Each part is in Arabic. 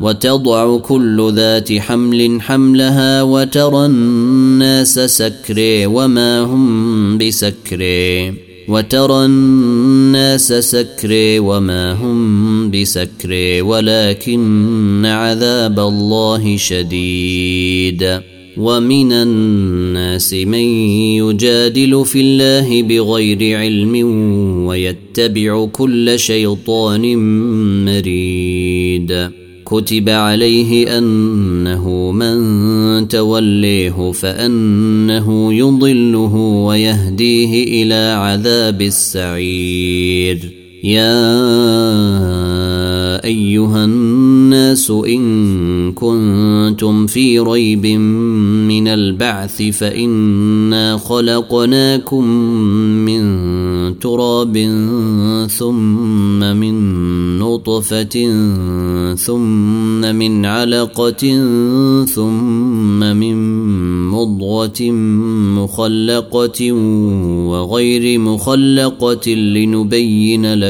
وتضع كل ذات حمل حملها وترى الناس سكري وما هم بسكري. وترى الناس سكري وما هم بسكري. ولكن عذاب الله شديد. ومن الناس من يجادل في الله بغير علم ويتبع كل شيطان مريد. كتب عليه أنه من توليه فأنه يضله ويهديه إلى عذاب السعير. يا أيها الناس إن كنتم في ريب من البعث فإنا خلقناكم من تراب ثم من نطفة ثم من علقة ثم من مضغة مخلقة وغير مخلقة لنبين لكم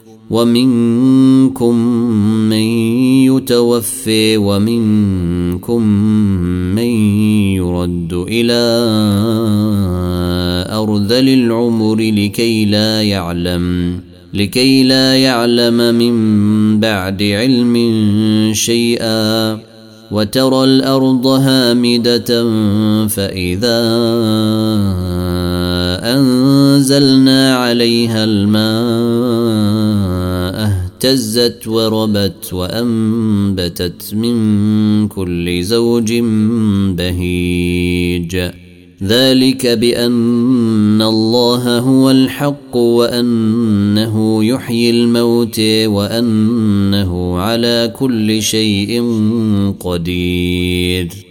ومنكم من يتوفي ومنكم من يرد إلى أرذل العمر لكي لا يعلم لكي لا يعلم من بعد علم شيئا. وترى الأرض هامدة فإذا أنزلنا عليها الماء اهتزت وربت وأنبتت من كل زوج بهيج. ذلك بأن الله هو الحق وأنه يحيي الموت وأنه على كل شيء قدير.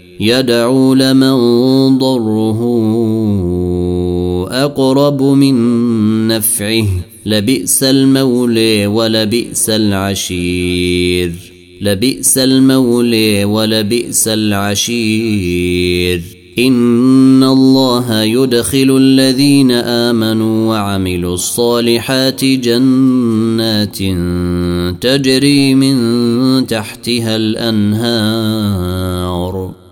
يدعو لمن ضره أقرب من نفعه. لبئس المولى ولبئس العشير. لبئس المولى ولبئس العشير. إن الله يدخل الذين آمنوا وعملوا الصالحات جنات تجري من تحتها الأنهار.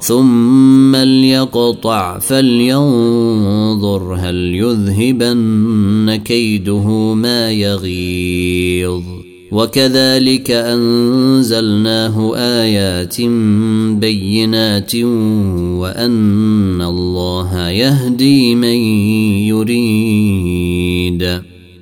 ثم ليقطع فلينظر هل يذهبن كيده ما يغيظ. وكذلك أنزلناه آيات بينات وأن الله يهدي من يريد.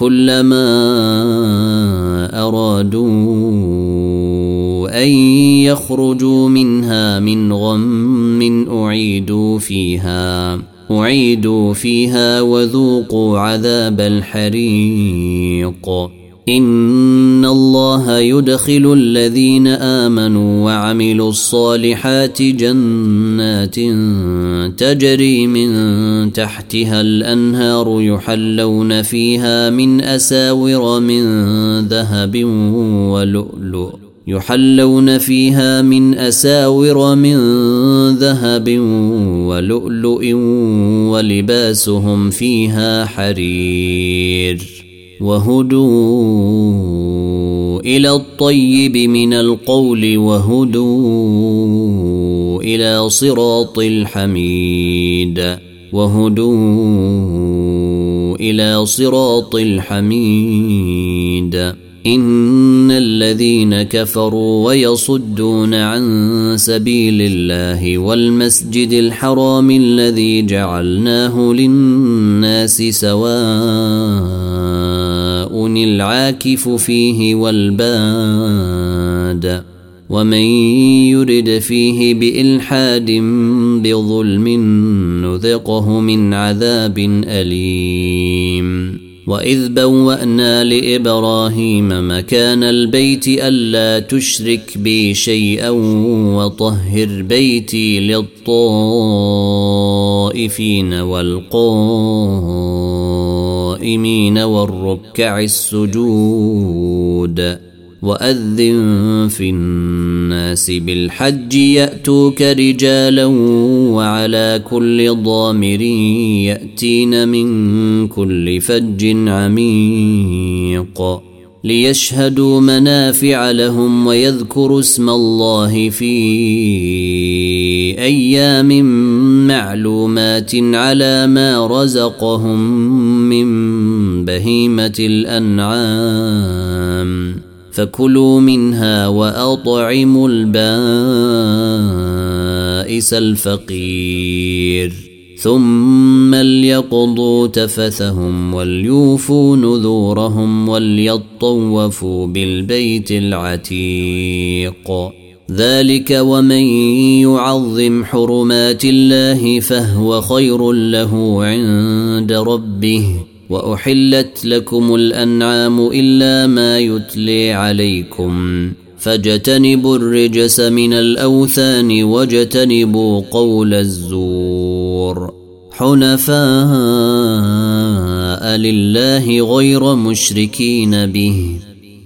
كلما أرادوا أن يخرجوا منها من غم أعيدوا فيها أعيدوا فيها وذوقوا عذاب الحريق. ان الله يدخل الذين امنوا وعملوا الصالحات جنات تجري من تحتها الانهار يحلون فيها من اساور من ذهب ولؤلؤ يحلون فيها من اساور من ذهب ولؤلؤ ولباسهم فيها حرير وهدوا إلى الطيب من القول وهدوا إلى صراط الحميد وهدوا إلى صراط الحميد إن الذين كفروا ويصدون عن سبيل الله والمسجد الحرام الذي جعلناه للناس سواء العاكف فيه والباد ومن يرد فيه بإلحاد بظلم نذقه من عذاب أليم. وإذ بوأنا لإبراهيم مكان البيت ألا تشرك بي شيئا وطهر بيتي للطائفين والقائمين. والركع السجود وأذن في الناس بالحج يأتوك رجالا وعلى كل ضامر يأتين من كل فج عميق ليشهدوا منافع لهم ويذكروا اسم الله في أيام معلومات على ما رزقهم من بهيمة الأنعام فكلوا منها وأطعموا البائس الفقير. ثم ليقضوا تفثهم وليوفوا نذورهم وليطوفوا بالبيت العتيق. ذلك ومن يعظم حرمات الله فهو خير له عند ربه وأحلت لكم الأنعام إلا ما يتلي عليكم فاجتنبوا الرجس من الأوثان واجتنبوا قول الزور حنفاء لله غير مشركين به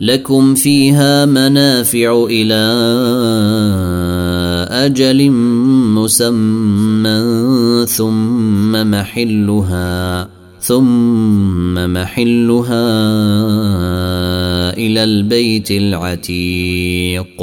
لكم فيها منافع إلى أجل مسمى ثم محلها ثم محلها إلى البيت العتيق.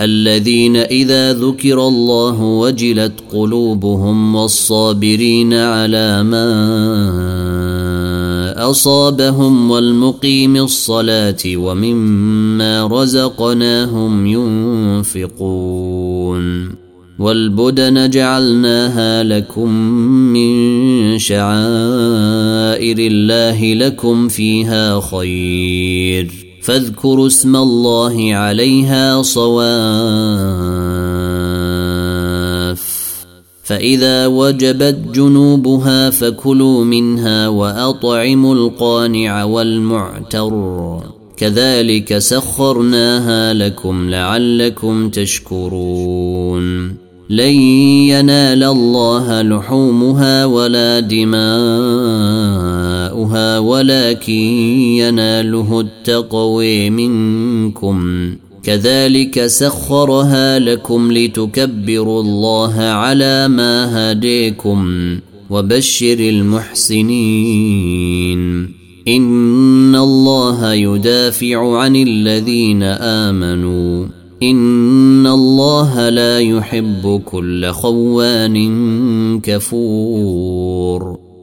الذين إذا ذكر الله وجلت قلوبهم والصابرين على ما أصابهم والمقيم الصلاة ومما رزقناهم ينفقون والبدن جعلناها لكم من شعائر الله لكم فيها خير فاذكروا اسم الله عليها صواف. فإذا وجبت جنوبها فكلوا منها وأطعموا القانع والمعتر. كذلك سخرناها لكم لعلكم تشكرون. لن ينال الله لحومها ولا دماؤها ولكن يناله التقوي منكم. كذلك سخرها لكم لتكبروا الله على ما هديكم وبشر المحسنين. إن الله يدافع عن الذين آمنوا. إن الله لا يحب كل خوان كفور.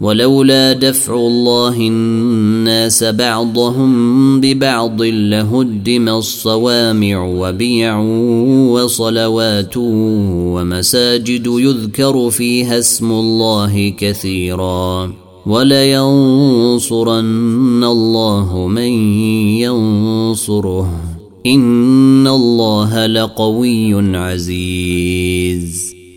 ولولا دفع الله الناس بعضهم ببعض لهدم الصوامع وبيع وصلوات ومساجد يذكر فيها اسم الله كثيرا ولينصرن الله من ينصره إن الله لقوي عزيز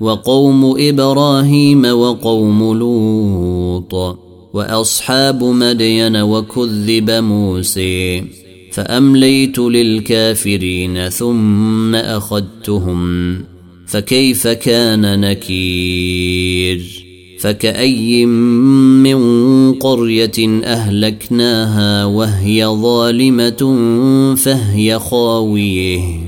وقوم إبراهيم وقوم لوط وأصحاب مدين وكذب موسى فأمليت للكافرين ثم أخذتهم فكيف كان نكير فكأي من قرية أهلكناها وهي ظالمة فهي خاوية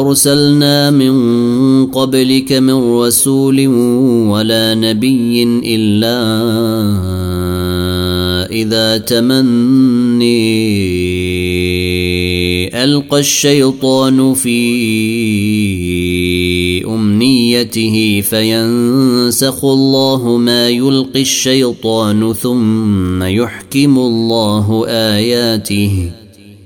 أرسلنا من قبلك من رسول ولا نبي إلا إذا تمني ألقى الشيطان في أمنيته فينسخ الله ما يلقي الشيطان ثم يحكم الله آياته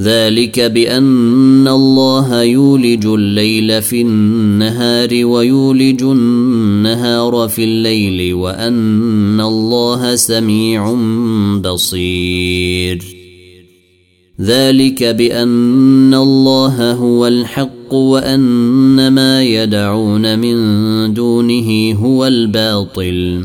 ذلك بأن الله يولج الليل في النهار ويولج النهار في الليل وأن الله سميع بصير. ذلك بأن الله هو الحق وأن ما يدعون من دونه هو الباطل.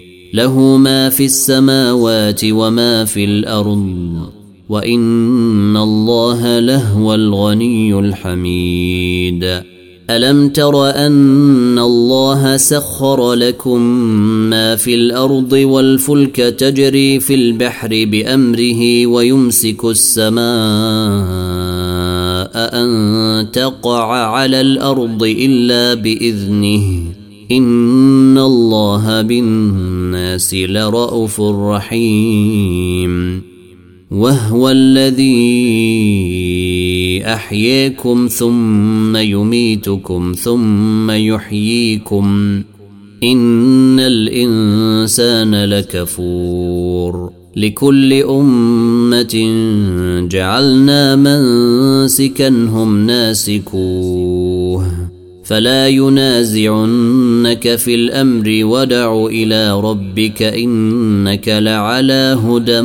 له ما في السماوات وما في الأرض وإن الله لهو الغني الحميد. ألم تر أن الله سخر لكم ما في الأرض والفلك تجري في البحر بأمره ويمسك السماء أن تقع على الأرض إلا بإذنه. ان الله بالناس لرءوف رحيم. وهو الذي احييكم ثم يميتكم ثم يحييكم ان الانسان لكفور. لكل امه جعلنا منسكا هم ناسكوه فلا ينازعنك في الأمر ودع إلى ربك إنك لعلى هدى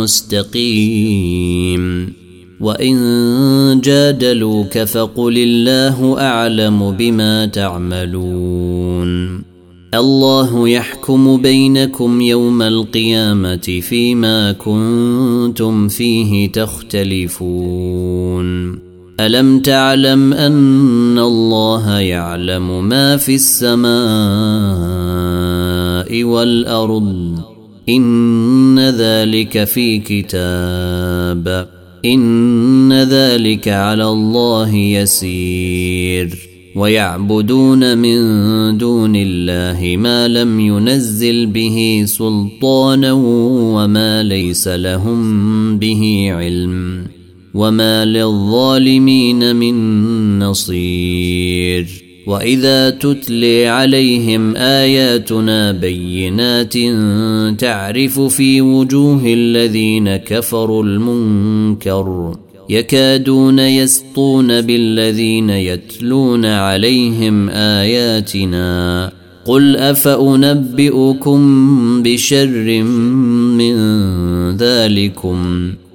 مستقيم. وإن جادلوك فقل الله أعلم بما تعملون. الله يحكم بينكم يوم القيامة فيما كنتم فيه تختلفون. ألم تعلم أن الله يعلم ما في السماء والأرض؟ إن ذلك في كتاب. إن ذلك على الله يسير. ويعبدون من دون الله ما لم ينزل به سلطانا وما ليس لهم به علم. وما للظالمين من نصير واذا تتلي عليهم اياتنا بينات تعرف في وجوه الذين كفروا المنكر يكادون يسطون بالذين يتلون عليهم اياتنا قل افانبئكم بشر من ذلكم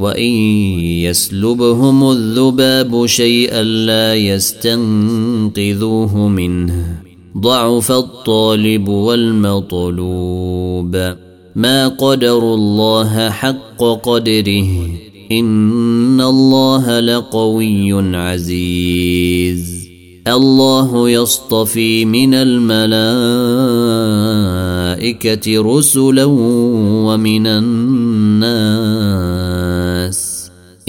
وان يسلبهم الذباب شيئا لا يستنقذوه منه ضعف الطالب والمطلوب ما قدر الله حق قدره ان الله لقوي عزيز الله يصطفي من الملائكه رسلا ومن الناس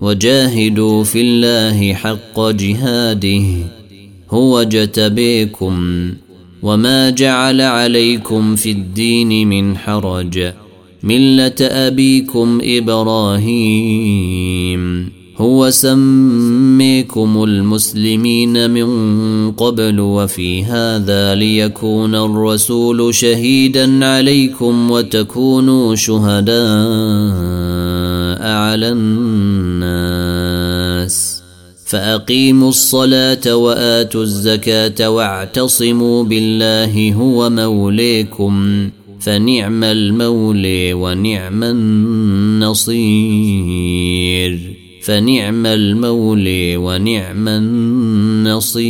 وجاهدوا في الله حق جهاده هو جتبيكم وما جعل عليكم في الدين من حرج ملة أبيكم إبراهيم هو سميكم المسلمين من قبل وفي هذا ليكون الرسول شهيدا عليكم وتكونوا شهداء. على الناس. فأقيموا الصلاة وآتوا الزكاة واعتصموا بالله هو موليكم فنعم المولي ونعم النصير. فنعم المولي ونعم النصير.